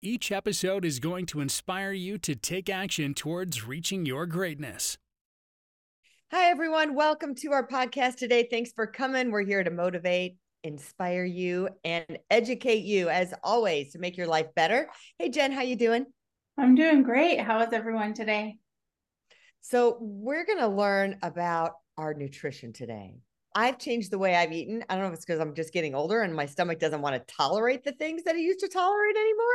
Each episode is going to inspire you to take action towards reaching your greatness. Hi, everyone. Welcome to our podcast today. Thanks for coming. We're here to motivate, inspire you, and educate you, as always, to make your life better. Hey, Jenn, how you doing? I'm doing great. How is everyone today? So, we're going to learn about our nutrition today. I've changed the way I've eaten. I don't know if it's because I'm just getting older and my stomach doesn't want to tolerate the things that I used to tolerate anymore.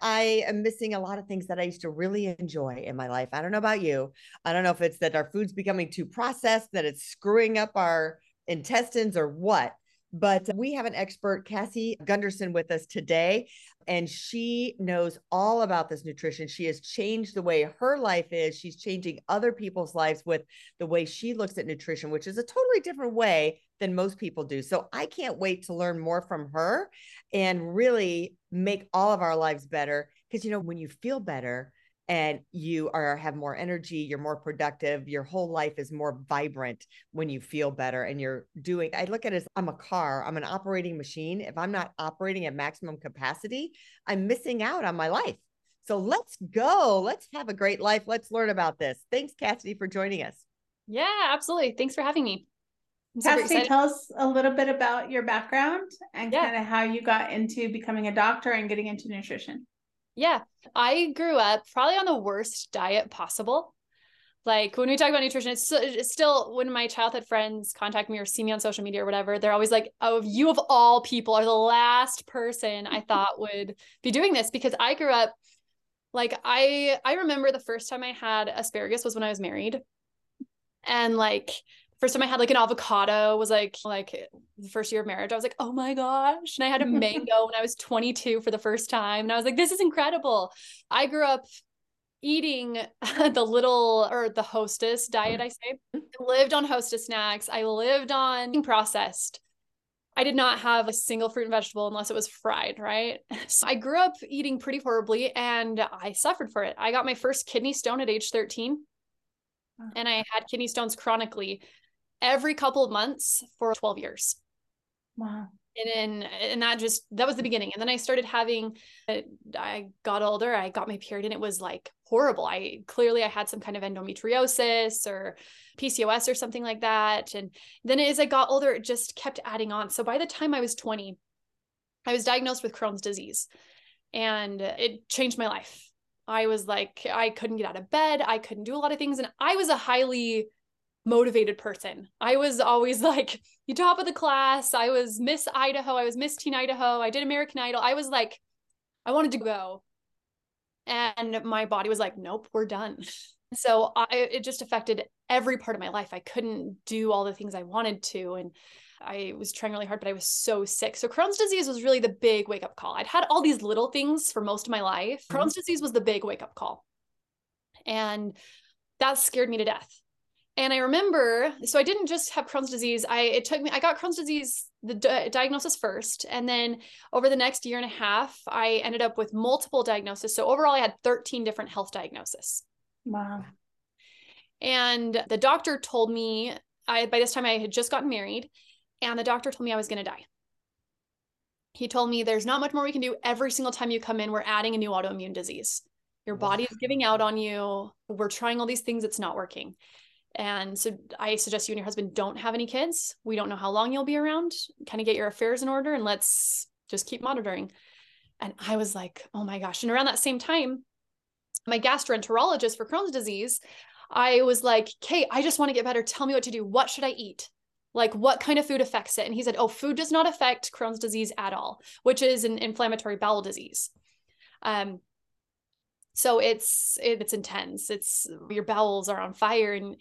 I am missing a lot of things that I used to really enjoy in my life. I don't know about you. I don't know if it's that our food's becoming too processed, that it's screwing up our intestines or what. But we have an expert, Cassie Gundersen, with us today, and she knows all about this nutrition. She has changed the way her life is. She's changing other people's lives with the way she looks at nutrition, which is a totally different way than most people do. So I can't wait to learn more from her and really make all of our lives better. Because, you know, when you feel better, and you are have more energy you're more productive your whole life is more vibrant when you feel better and you're doing i look at it as i'm a car i'm an operating machine. If i'm not operating at maximum capacity i'm missing out on my life. So let's go. Let's have a great life. Let's learn about this. Thanks cassidy for joining us. Yeah absolutely. Thanks for having me. Cassidy, tell us a little bit about your background and yeah. kind of how you got into becoming a doctor and getting into nutrition. Yeah. I grew up probably on the worst diet possible. Like when we talk about nutrition, it's, it's still when my childhood friends contact me or see me on social media or whatever, they're always like, oh, you of all people are the last person I thought would be doing this because I grew up like I I remember the first time I had asparagus was when I was married. And like first time I had like an avocado was like like the first year of marriage. I was like, oh my gosh. And I had a mango when I was 22 for the first time. And I was like, this is incredible. I grew up eating the little or the hostess diet, I say. I lived on hostess snacks. I lived on mm. processed. I did not have a single fruit and vegetable unless it was fried, right? So I grew up eating pretty horribly and I suffered for it. I got my first kidney stone at age 13 and I had kidney stones chronically every couple of months for 12 years. Wow. And then, and that just, that was the beginning. And then I started having, uh, I got older, I got my period and it was like horrible. I clearly, I had some kind of endometriosis or PCOS or something like that. And then as I got older, it just kept adding on. So by the time I was 20, I was diagnosed with Crohn's disease and it changed my life. I was like, I couldn't get out of bed. I couldn't do a lot of things. And I was a highly motivated person. I was always like you top of the class. I was Miss Idaho. I was Miss Teen Idaho. I did American Idol. I was like, I wanted to go. And my body was like, nope, we're done. So I, it just affected every part of my life. I couldn't do all the things I wanted to. And I was trying really hard, but I was so sick. So Crohn's disease was really the big wake up call. I'd had all these little things for most of my life. Mm-hmm. Crohn's disease was the big wake up call. And that scared me to death and I remember, so I didn't just have Crohn's disease. I it took me. I got Crohn's disease the di- diagnosis first, and then over the next year and a half, I ended up with multiple diagnoses. So overall, I had thirteen different health diagnoses. Wow. And the doctor told me, I by this time I had just gotten married, and the doctor told me I was going to die. He told me there's not much more we can do. Every single time you come in, we're adding a new autoimmune disease. Your body is giving out on you. We're trying all these things. It's not working. And so I suggest you and your husband don't have any kids. We don't know how long you'll be around. Kind of get your affairs in order and let's just keep monitoring. And I was like, oh my gosh. And around that same time, my gastroenterologist for Crohn's disease, I was like, Kate, I just want to get better. Tell me what to do. What should I eat? Like, what kind of food affects it? And he said, oh, food does not affect Crohn's disease at all, which is an inflammatory bowel disease. Um, so it's it's intense it's your bowels are on fire and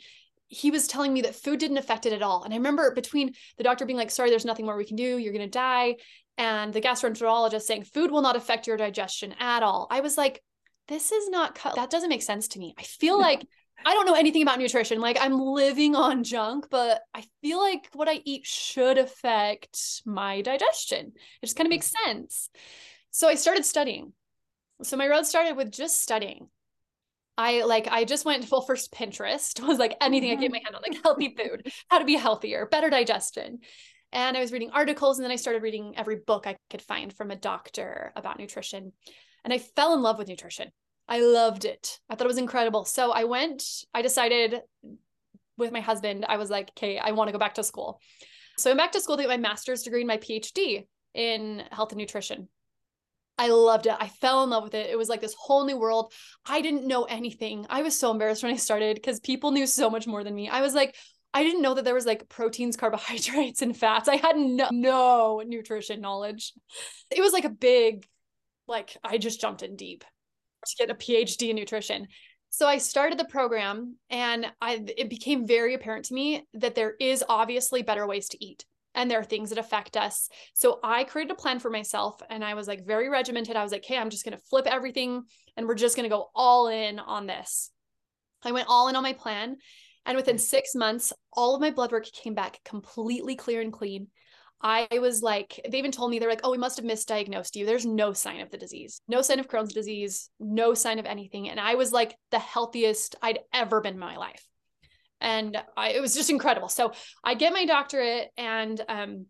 he was telling me that food didn't affect it at all and i remember between the doctor being like sorry there's nothing more we can do you're going to die and the gastroenterologist saying food will not affect your digestion at all i was like this is not, cut. that doesn't make sense to me. I feel like I don't know anything about nutrition. Like I'm living on junk, but I feel like what I eat should affect my digestion. It just kind of makes sense. So I started studying. So my road started with just studying. I like I just went full first Pinterest was like anything I get my mm-hmm. hand on like healthy food, how to be healthier, better digestion. And I was reading articles and then I started reading every book I could find from a doctor about nutrition. And I fell in love with nutrition. I loved it. I thought it was incredible. So I went, I decided with my husband, I was like, okay, I want to go back to school. So I'm back to school to get my master's degree and my PhD in health and nutrition. I loved it. I fell in love with it. It was like this whole new world. I didn't know anything. I was so embarrassed when I started because people knew so much more than me. I was like, I didn't know that there was like proteins, carbohydrates, and fats. I had no, no nutrition knowledge. It was like a big, like, I just jumped in deep to get a PhD in nutrition. So I started the program and I it became very apparent to me that there is obviously better ways to eat and there are things that affect us. So I created a plan for myself and I was like very regimented. I was like, "Hey, I'm just going to flip everything and we're just going to go all in on this." I went all in on my plan and within mm. 6 months all of my blood work came back completely clear and clean. I was like, they even told me, they're like, oh, we must have misdiagnosed you. There's no sign of the disease, no sign of Crohn's disease, no sign of anything. And I was like the healthiest I'd ever been in my life. And I, it was just incredible. So I get my doctorate and, um,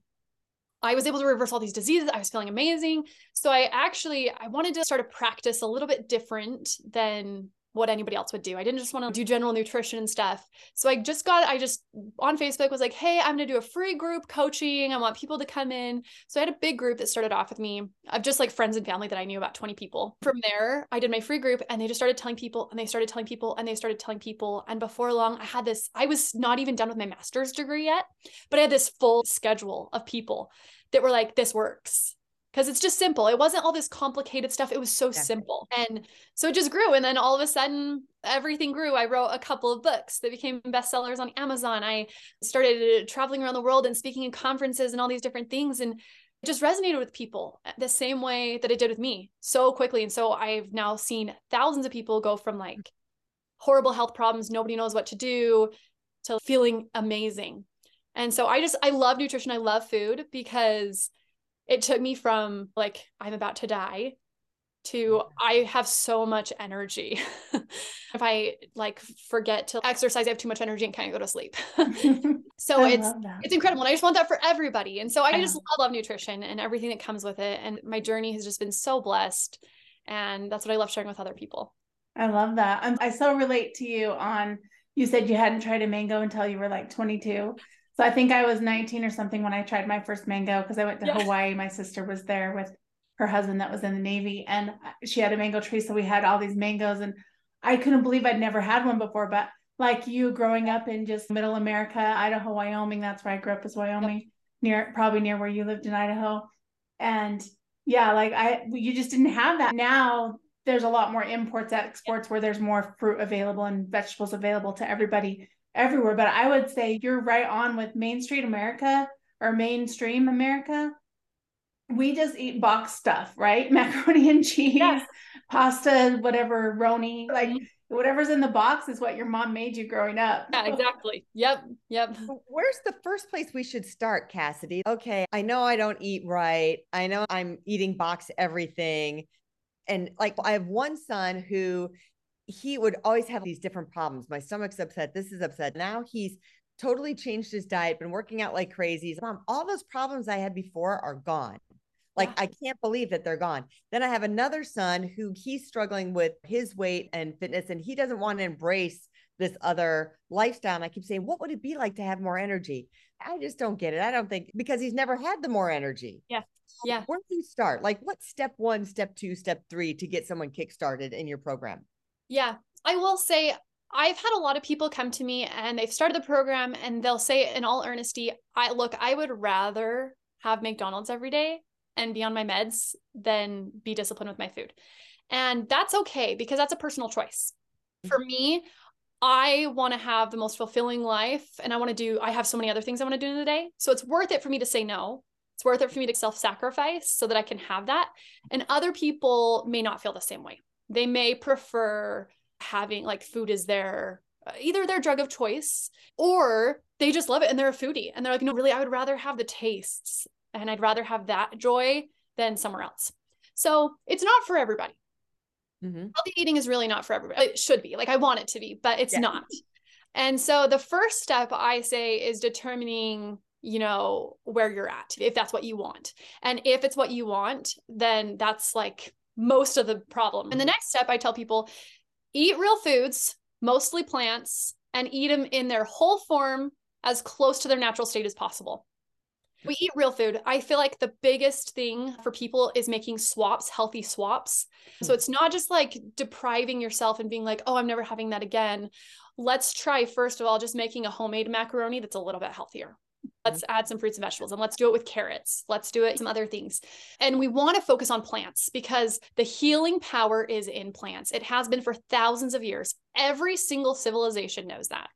I was able to reverse all these diseases. I was feeling amazing. So I actually I wanted to start a practice a little bit different than what anybody else would do. I didn't just want to do general nutrition and stuff. So I just got, I just on Facebook was like, hey, I'm going to do a free group coaching. I want people to come in. So I had a big group that started off with me of just like friends and family that I knew about 20 people. From there, I did my free group and they just started telling people and they started telling people and they started telling people. And before long, I had this, I was not even done with my master's degree yet, but I had this full schedule of people that were like, this works because it's just simple. It wasn't all this complicated stuff. It was so yeah. simple. And so it just grew. And then all of a sudden, everything grew. I wrote a couple of books that became bestsellers on Amazon. I started uh, traveling around the world and speaking in conferences and all these different things. And it just resonated with people uh, the same way that it did with me so quickly. And so I've now seen thousands of people go from like horrible health problems, nobody knows what to do, to feeling amazing. And so I just, I love nutrition. I love food because it took me from like i'm about to die to i have so much energy. If i like forget to exercise i have too much energy and can't go to sleep. So I it's it's incredible and i just want that for everybody. And so i, I just love, love nutrition and everything that comes with it and my journey has just been so blessed and that's what i love sharing with other people. I love that. Um, i so relate to you on you said you hadn't tried a mango until you were like 22 so I think I was 19 or something when I tried my first mango because I went to yeah. Hawaii. My sister was there with her husband that was in the Navy and she had a mango tree. So we had all these mangoes and I couldn't believe I'd never had one before. But like you growing up in just middle America, Idaho, Wyoming, that's where I grew up as Wyoming, yep. near probably near where you lived in Idaho. And yeah, like I, you just didn't have that. Now there's a lot more imports, exports where there's more fruit available and vegetables available to everybody everywhere. But I would say you're right on with Main Street America or mainstream America. We just eat box stuff, right? Macaroni and cheese, yeah. pasta, whatever, roni, like mm-hmm. whatever's in the box is what your mom made you growing up. Yeah, exactly. Yep. Yep. Where's the first place we should start, Cassidy? Okay, I know I don't eat right. I know I'm eating box everything. And like I have one son who he would always have these different problems. My stomach's upset. This is upset. Now he's totally changed his diet, been working out like crazy. Mom, all those problems I had before are gone. Like. I can't believe that they're gone. Then I have another son who he's struggling with his weight and fitness, and he doesn't want to embrace this other lifestyle. And I keep saying, what would it be like to have more energy? I just don't get it. I don't think because he's never had the more energy. Yeah. Yeah. Where do you start? Like, what's step one, step two, step three to get someone kickstarted in your program? Yeah, I will say I've had a lot of people come to me and they've started the program and they'll say in all earnesty, I look, I would rather have McDonald's every day and be on my meds than be disciplined with my food. And that's okay because that's a personal choice. For mm-hmm. me, I want to have the most fulfilling life and I want to do I have so many other things I want to do in the day. So it's worth it for me to say no. It's worth it for me to self-sacrifice so that I can have that. And other people may not feel the same way. They may prefer having like food is their uh, either their drug of choice or they just love it and they're a foodie and they're like, no, really, I would rather have the tastes and I'd rather have that joy than somewhere else. So it's not for everybody. Mm-hmm. Healthy eating is really not for everybody. It should be like I want it to be, but it's yeah. not. And so the first step I say is determining, you know, where you're at, if that's what you want. And if it's what you want, then that's like most of the problem. And the mm-hmm. next step I tell people eat real foods, mostly plants, and eat them in their whole form as close to their natural state as possible. We eat real food. I feel like the biggest thing for people is making swaps, healthy swaps. So it's not just like depriving yourself and being like, oh, I'm never having that again. Let's try, first of all, just making a homemade macaroni that's a little bit healthier. Let's add some fruits and vegetables and let's do it with carrots. Let's do it some other things. And we want to focus on plants because the healing power is in plants. It has been for thousands of years. Every single civilization knows that.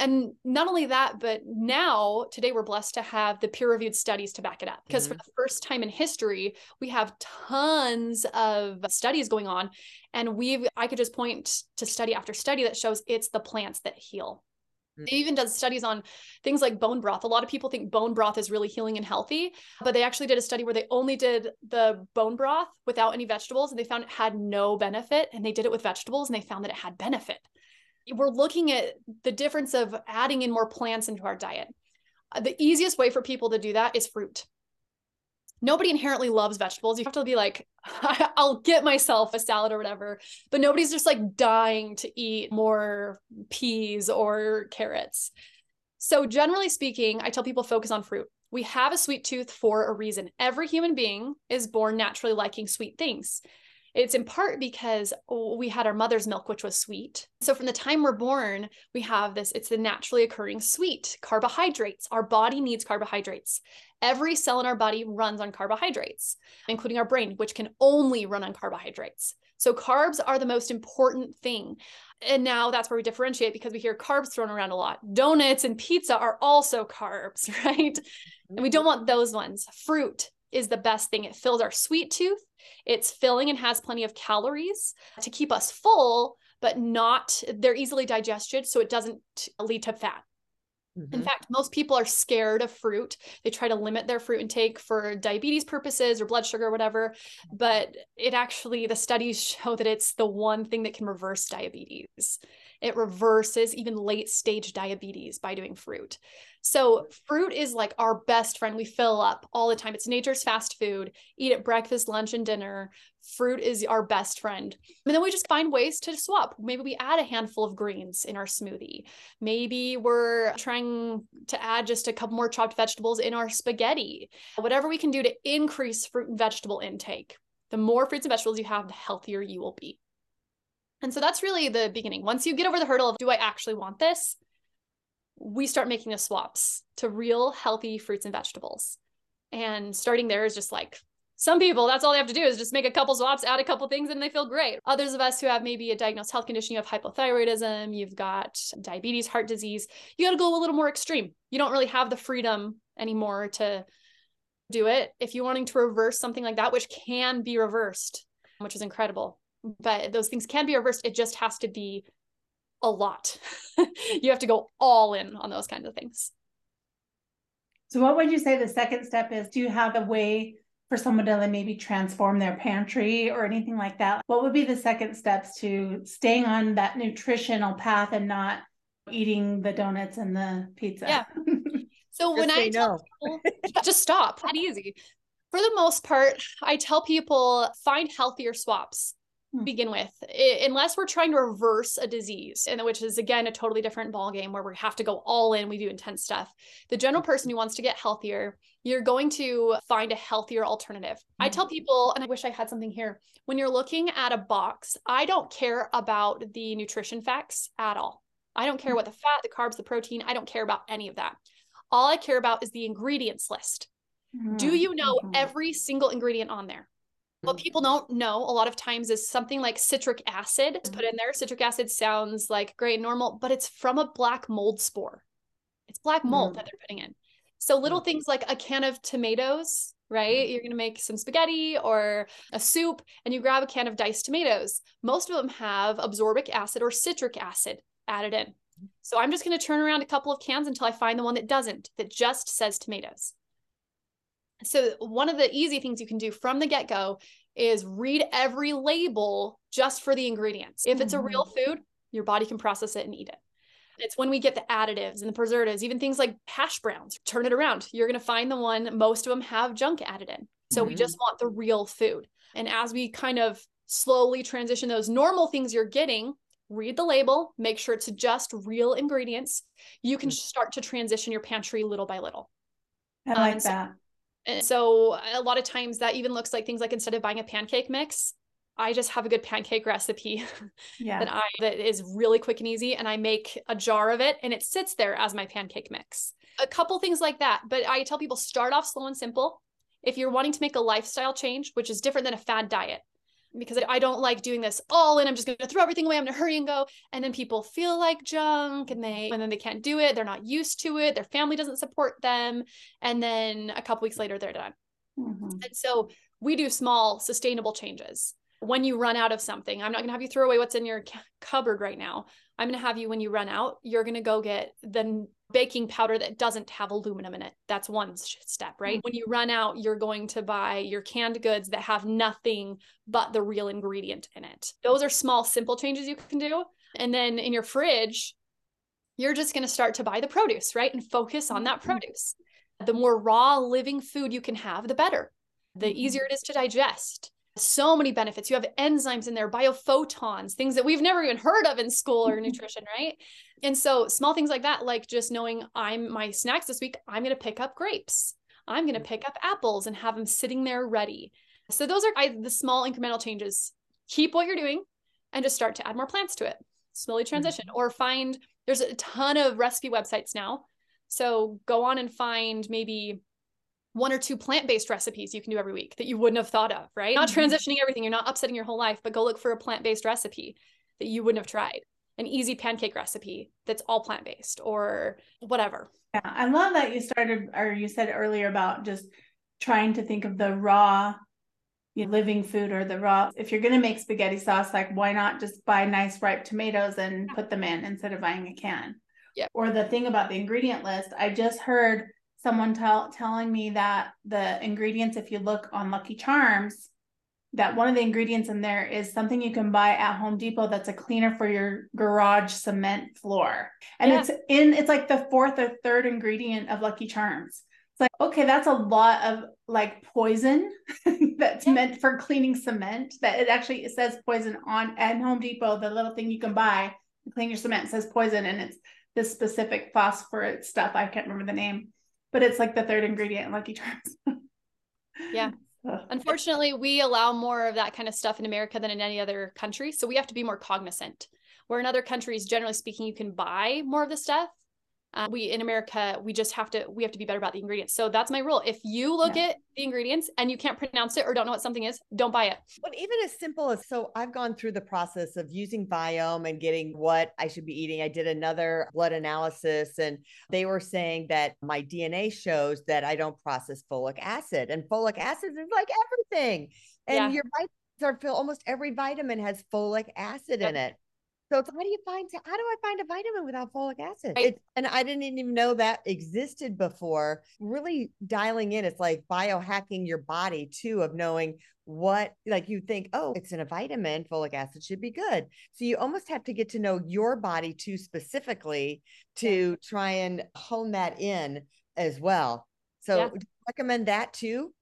And not only that, but now today we're blessed to have the peer reviewed studies to back it up. Because mm-hmm. for the first time in history, we have tons of studies going on. And we've, I could just point to study after study that shows it's the plants that heal. They mm. even does studies on things like bone broth. A lot of people think bone broth is really healing and healthy, but they actually did a study where they only did the bone broth without any vegetables and they found it had no benefit. And they did it with vegetables and they found that it had benefit we're looking at the difference of adding in more plants into our diet. Uh, the easiest way for people to do that is fruit. Nobody inherently loves vegetables. You have to be like, I'll get myself a salad or whatever, but nobody's just like dying to eat more peas or carrots. So, generally speaking, I tell people focus on fruit. We have a sweet tooth for a reason. Every human being is born naturally liking sweet things. It's in part because we had our mother's milk, which was sweet. So from the time we're born, we have this, it's the naturally occurring sweet carbohydrates. Our body needs carbohydrates. Every cell in our body runs on carbohydrates, including our brain, which can only run on carbohydrates. So carbs are the most important thing. And now that's where we differentiate because we hear carbs thrown around a lot. Donuts and pizza are also carbs, right? And we don't mm-hmm. want those ones. Fruit is the best thing. It fills our sweet tooth it's filling and has plenty of calories to keep us full, but not, they're easily digested. So it doesn't lead to fat. Mm-hmm. In fact, most people are scared of fruit. They try to limit their fruit intake for diabetes purposes or blood sugar or whatever. But it actually, the studies show that it's the one thing that can reverse diabetes. It reverses even late stage diabetes by doing fruit. So, mm-hmm. fruit is like our best friend. We fill up all the time. It's nature's fast food. Eat it breakfast, lunch, and dinner. Fruit is our best friend. And then we just find ways to swap. Maybe we add a handful of greens in our smoothie. Maybe we're trying to add just a couple more chopped vegetables in our spaghetti. Whatever we can do to increase fruit and vegetable intake. The more fruits and vegetables you have, the healthier you will be. And so that's really the beginning. Once you get over the hurdle of, do I actually want this? We start making the swaps to real healthy fruits and vegetables. And starting there is just like some people, that's all they have to do is just make a couple swaps, add a couple things, and they feel great. Others of us who have maybe a diagnosed health condition, you have hypothyroidism, you've got diabetes, heart disease, you got to go a little more extreme. You don't really have the freedom anymore to do it. If you're wanting to reverse something like that, which can be reversed, which is incredible, but those things can be reversed. It just has to be a lot. you have to go all in on those kinds of things. So, what would you say the second step is? Do you have a way for someone to maybe transform their pantry or anything like that? What would be the second steps to staying on that nutritional path and not eating the donuts and the pizza? Yeah. So when I tell no. people, just stop, that easy. For the most part, I tell people find healthier swaps. Hmm. begin with it, unless we're trying to reverse a disease and which is again a totally different ball game where we have to go all in we do intense stuff the general person who wants to get healthier you're going to find a healthier alternative mm-hmm. i tell people and i wish i had something here when you're looking at a box i don't care about the nutrition facts at all i don't care what the fat the carbs the protein i don't care about any of that all i care about is the ingredients list mm-hmm. do you know mm-hmm. every single ingredient on there what mm. people don't know a lot of times is something like citric acid is put in there. Citric acid sounds like great normal, but it's from a black mold spore. It's black mold mm. that they're putting in. So little things like a can of tomatoes, right? You're going to make some spaghetti or a soup and you grab a can of diced tomatoes. Most of them have absorbic acid or citric acid added in. So I'm just going to turn around a couple of cans until I find the one that doesn't, that just says tomatoes. So one of the easy things you can do from the get-go is read every label just for the ingredients. If it's a real mm-hmm. food, your body can process it and eat it. It's when we get the additives and the preservatives, even things like hash browns, turn it around. You're going to find the one, most of them have junk added in. So mm-hmm. we just want the real food. And as we kind of slowly transition those normal things you're getting, read the label, make sure it's just real ingredients. You can mm-hmm. start to transition your pantry little by little. I like um, that. And so a lot of times that even looks like things like instead of buying a pancake mix, I just have a good pancake recipe yeah. that I that is really quick and easy and I make a jar of it and it sits there as my pancake mix. A couple things like that, but I tell people start off slow and simple. If you're wanting to make a lifestyle change, which is different than a fad diet, because I don't like doing this all and I'm just going to throw everything away. I'm going to hurry and go. And then people feel like junk and they, and then they can't do it. They're not used to it. Their family doesn't support them. And then a couple weeks later, they're done. Mm-hmm. And so we do small, sustainable changes. When you run out of something, I'm not going to have you throw away what's in your cupboard right now. I'm going to have you, when you run out, you're going to go get the baking powder that doesn't have aluminum in it. That's one step, right? Mm-hmm. When you run out, you're going to buy your canned goods that have nothing but the real ingredient in it. Those are small, simple changes you can do. And then in your fridge, you're just going to start to buy the produce, right? And focus on that mm-hmm. produce. The more raw living food you can have, the better. The mm-hmm. easier it is to digest so many benefits. You have enzymes in there, biophotons, things that we've never even heard of in school or nutrition, right? And so small things like that, like just knowing I'm my snacks this week, I'm going to pick up grapes. I'm going to pick up apples and have them sitting there ready. So those are I, the small incremental changes. Keep what you're doing and just start to add more plants to it. Slowly transition mm-hmm. or find there's a ton of recipe websites now. So go on and find maybe one or two plant-based recipes you can do every week that you wouldn't have thought of, right? Not mm-hmm. transitioning everything, you're not upsetting your whole life, but go look for a plant-based recipe that you wouldn't have tried. An easy pancake recipe that's all plant-based or whatever. Yeah, I love that you started or you said earlier about just trying to think of the raw you know, living food or the raw if you're going to make spaghetti sauce like why not just buy nice ripe tomatoes and put them in instead of buying a can yeah or the thing about the ingredient list i just heard someone tell, telling me that the ingredients, if you look on Lucky Charms, that one of the ingredients in there is something you can buy at Home Depot that's a cleaner for your garage cement floor. And yeah. it's in it's like the fourth or third ingredient of Lucky Charms. It's like, okay, that's a lot of like poison that's yeah. meant for cleaning cement. That it actually it says poison on at Home Depot, the little thing you can buy to clean your cement says poison and it's this specific phosphorus stuff. I can't remember the name but it's like the third ingredient in Lucky Charms. yeah. Unfortunately, we allow more of that kind of stuff in America than in any other country. So we have to be more cognizant. Where in other countries, generally speaking, you can buy more of the stuff uh, we in America, we just have to we have to be better about the ingredients. So that's my rule. If you look yeah. at the ingredients and you can't pronounce it or don't know what something is, don't buy it. But even as simple as so, I've gone through the process of using Viome and getting what I should be eating. I did another blood analysis, and they were saying that my DNA shows that I don't process folic acid, and folic acid is like everything. And yeah. your vitamins are filled, almost every vitamin has folic acid yep. in it. So it's how do you find how do I find a vitamin without folic acid? Right. and I didn't even know that existed before. Really dialing in, it's like biohacking your body too, of knowing what like you think, oh, it's in a vitamin, folic acid should be good. So you almost have to get to know your body too specifically to try and hone that in as well. So yeah. recommend that too?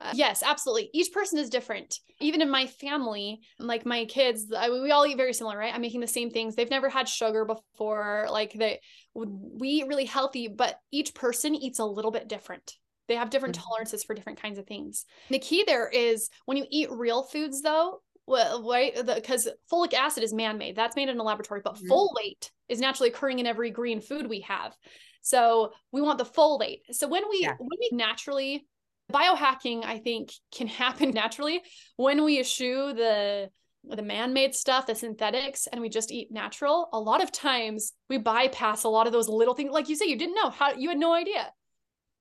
Uh, yes, absolutely. Each person is different. Even in my family, like my kids, I, we all eat very similar, right? I'm making the same things. They've never had sugar before. Like they, we eat really healthy, but each person eats a little bit different. They have different mm-hmm. tolerances for different kinds of things. The key there is when you eat real foods, though, well, right? Because folic acid is man made, that's made in a laboratory, but mm-hmm. folate is naturally occurring in every green food we have. So we want the folate. So when we yeah. when we naturally biohacking i think can happen naturally when we eschew the the man-made stuff, the synthetics, and we just eat natural, a lot of times we bypass a lot of those little things. Like you say, you didn't know how you had no idea.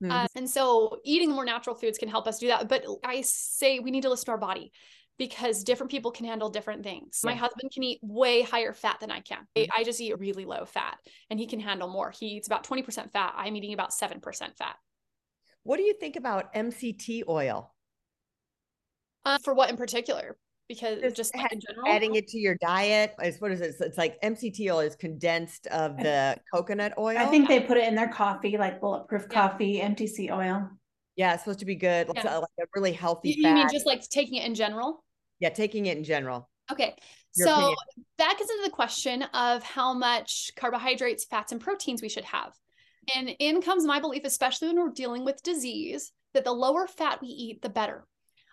Mm-hmm. Uh, and so eating more natural foods can help us do that. But I say we need to listen to our body because different people can handle different things. Yeah. My husband can eat way higher fat than I can. Mm-hmm. I just eat really low fat and he can handle more. He eats about 20% fat. I'm eating about 7% fat. What do you think about MCT oil? Uh, for what in particular? Because just, just like in general, adding it to your diet is what is it? It's like MCT oil is condensed of the coconut oil. I think they put it in their coffee, like bulletproof yeah. coffee, MCT oil. Yeah, it's supposed to be good. Yeah. Like a really healthy. You, you mean just like taking it in general? Yeah, taking it in general. Okay. Your so opinion. that gets into the question of how much carbohydrates, fats, and proteins we should have. And in comes my belief, especially when we're dealing with disease, that the lower fat we eat, the better.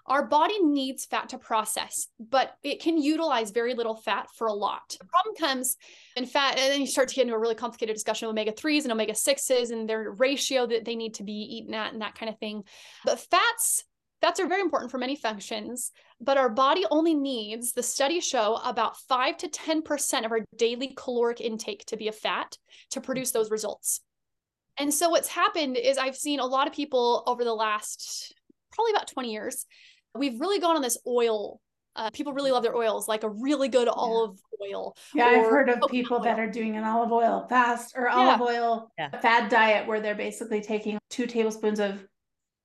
Our body needs fat to process, but it can utilize very little fat for a lot. The problem comes in fat, and then you start to get into a really complicated discussion of omega 3s and omega 6s and their ratio that they need to be eaten at and that kind of thing. But fats, fats are very important for many functions, but our body only needs, the studies show, about 5 to 10% of our daily caloric intake to be a fat to produce those results. And so what's happened is I've seen a lot of people over the last probably about 20 years we've really gone on this oil uh, people really love their oils, like a really good yeah. olive oil. Yeah, I've heard of people oil. that are doing an olive oil fast or olive yeah. oil yeah. fad diet where they're basically taking two tablespoons of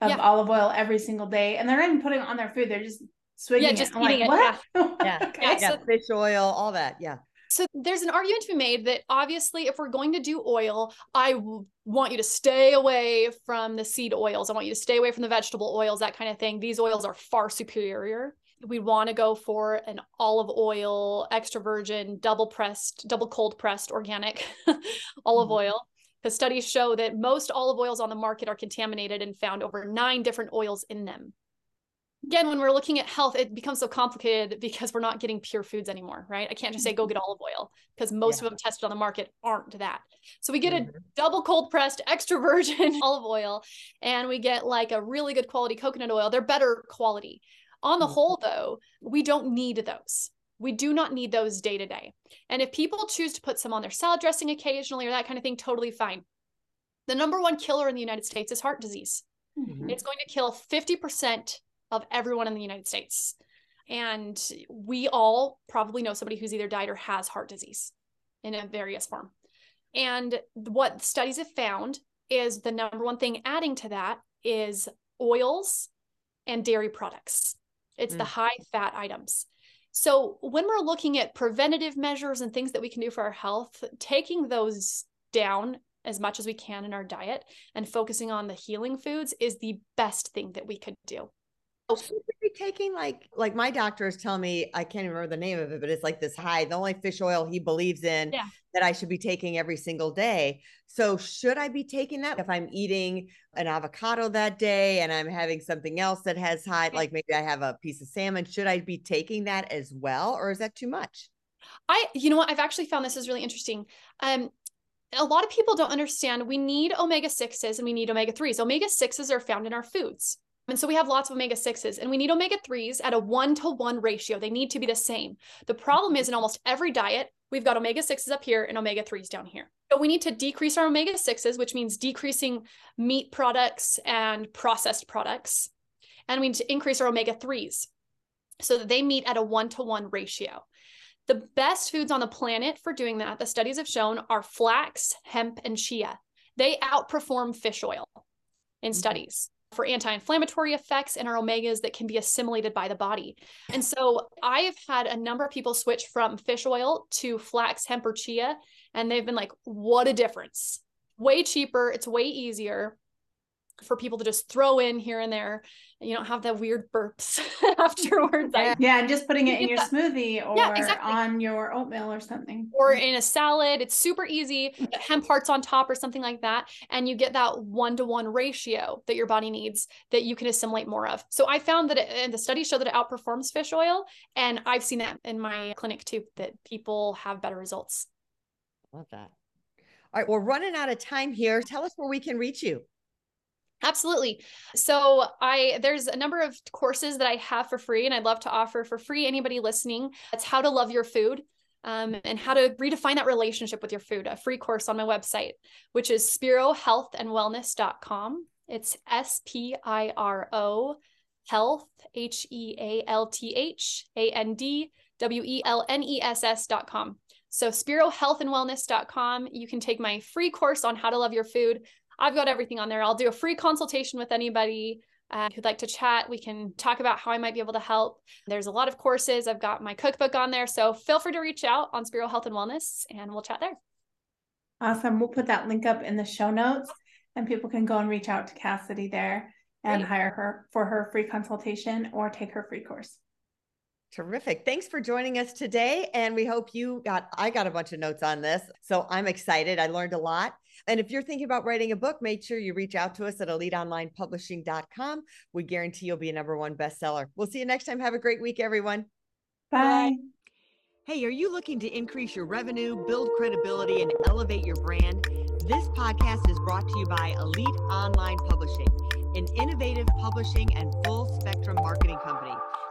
of olive oil every single day, and they're not even putting it on their food; they're just swigging yeah, just it. eating like, it. What? Yeah, yeah, yeah. fish oil, all that. Yeah. So there's an argument to be made that obviously, if we're going to do oil, I w- want you to stay away from the seed oils. I want you to stay away from the vegetable oils, that kind of thing. These oils are far superior. We want to go for an olive oil, extra virgin, double pressed, double cold pressed organic olive mm-hmm. oil. Because studies show that most olive oils on the market are contaminated and found over nine different oils in them again, when we're looking at health, it becomes so complicated because we're not getting pure foods anymore, right? I can't just say go get olive oil because most yeah. of them tested on the market aren't that. So we get mm-hmm. a double cold pressed extra virgin olive oil and we get like a really good quality coconut oil. They're better quality. On the mm-hmm. whole, though, we don't need those. We do not need those day to day. And if people choose to put some on their salad dressing occasionally or that kind of thing, totally fine. The number one killer in the United States is heart disease. Mm-hmm. It's going to kill 50% of everyone in the United States. And we all probably know somebody who's either died or has heart disease in a various form. And what studies have found is the number one thing adding to that is oils and dairy products. It's mm. the high fat items. So when we're looking at preventative measures and things that we can do for our health, taking those down as much as we can in our diet and focusing on the healing foods is the best thing that we could do should be taking like like my doctor is telling me I can't remember the name of it, but it's like this high, the only fish oil he believes in yeah. that I should be taking every single day. So should I be taking that if I'm eating an avocado that day and I'm having something else that has high, like maybe I have a piece of salmon, should I be taking that as well, or is that too much? I, you know what, I've actually found this is really interesting. Um, a lot of people don't understand we need omega 6s and we need omega 3s. Omega 6s are found in our foods. And so we have lots of omega 6s and we need omega 3s at a one to one ratio. They need to be the same. The problem is in almost every diet, we've got omega 6s up here and omega 3s down here. So we need to decrease our omega 6s, which means decreasing meat products and processed products. And we need to increase our omega 3s so that they meet at a one to one ratio. The best foods on the planet for doing that, the studies have shown, are flax, hemp, and chia. They outperform fish oil in mm-hmm. studies for anti-inflammatory effects and our omegas that can be assimilated by the body. And so I have had a number of people switch from fish oil to flax, hemp, or chia, and they've been like, what a difference. Way cheaper, it's way easier for people to just throw in here and there. And you don't have that weird burps afterwards. Yeah, yeah, and just putting it in your that. smoothie or yeah, exactly. on your oatmeal or something. Or mm. in a salad. It's super easy. Mm. Hemp hearts on top or something like that. And you get that one to one ratio that your body needs that you can assimilate more of. So I found that it, and the studies show that it outperforms fish oil. And I've seen that in my clinic too, that people have better results. Love that. All right, we're running out of time here. Tell us where we can reach you. Absolutely. So I there's a number of courses that I have for free and I'd love to offer for free anybody listening. It's how to love your food. Um, and how to redefine that relationship with your food, a free course on my website, which is spirohealthandwellness.com. It's S P I R O health, H E A L T H A N D W E L N E S S.com. So, spirohealthandwellness.com. You can take my free course on how to love your food. I've got everything on there. I'll do a free consultation with anybody uh, who'd like to chat. We can talk about how I might be able to help. There's a lot of courses. I've got my cookbook on there. So feel free to reach out on Spiro Health and Wellness and we'll chat there. Awesome. We'll put that link up in the show notes and people can go and reach out to Cassidy there and Great. hire her for her free consultation or take her free course. Terrific. Thanks for joining us today. And we hope you got, I got a bunch of notes on this. So I'm excited. I learned a lot. And if you're thinking about writing a book, make sure you reach out to us at eliteonlinepublishing.com. We guarantee you'll be a number one bestseller. We'll see you next time. Have a great week, everyone. Bye. Bye. Hey, are you looking to increase your revenue, build credibility, and elevate your brand? This podcast is brought to you by Elite Online Publishing, an innovative publishing and full spectrum marketing company.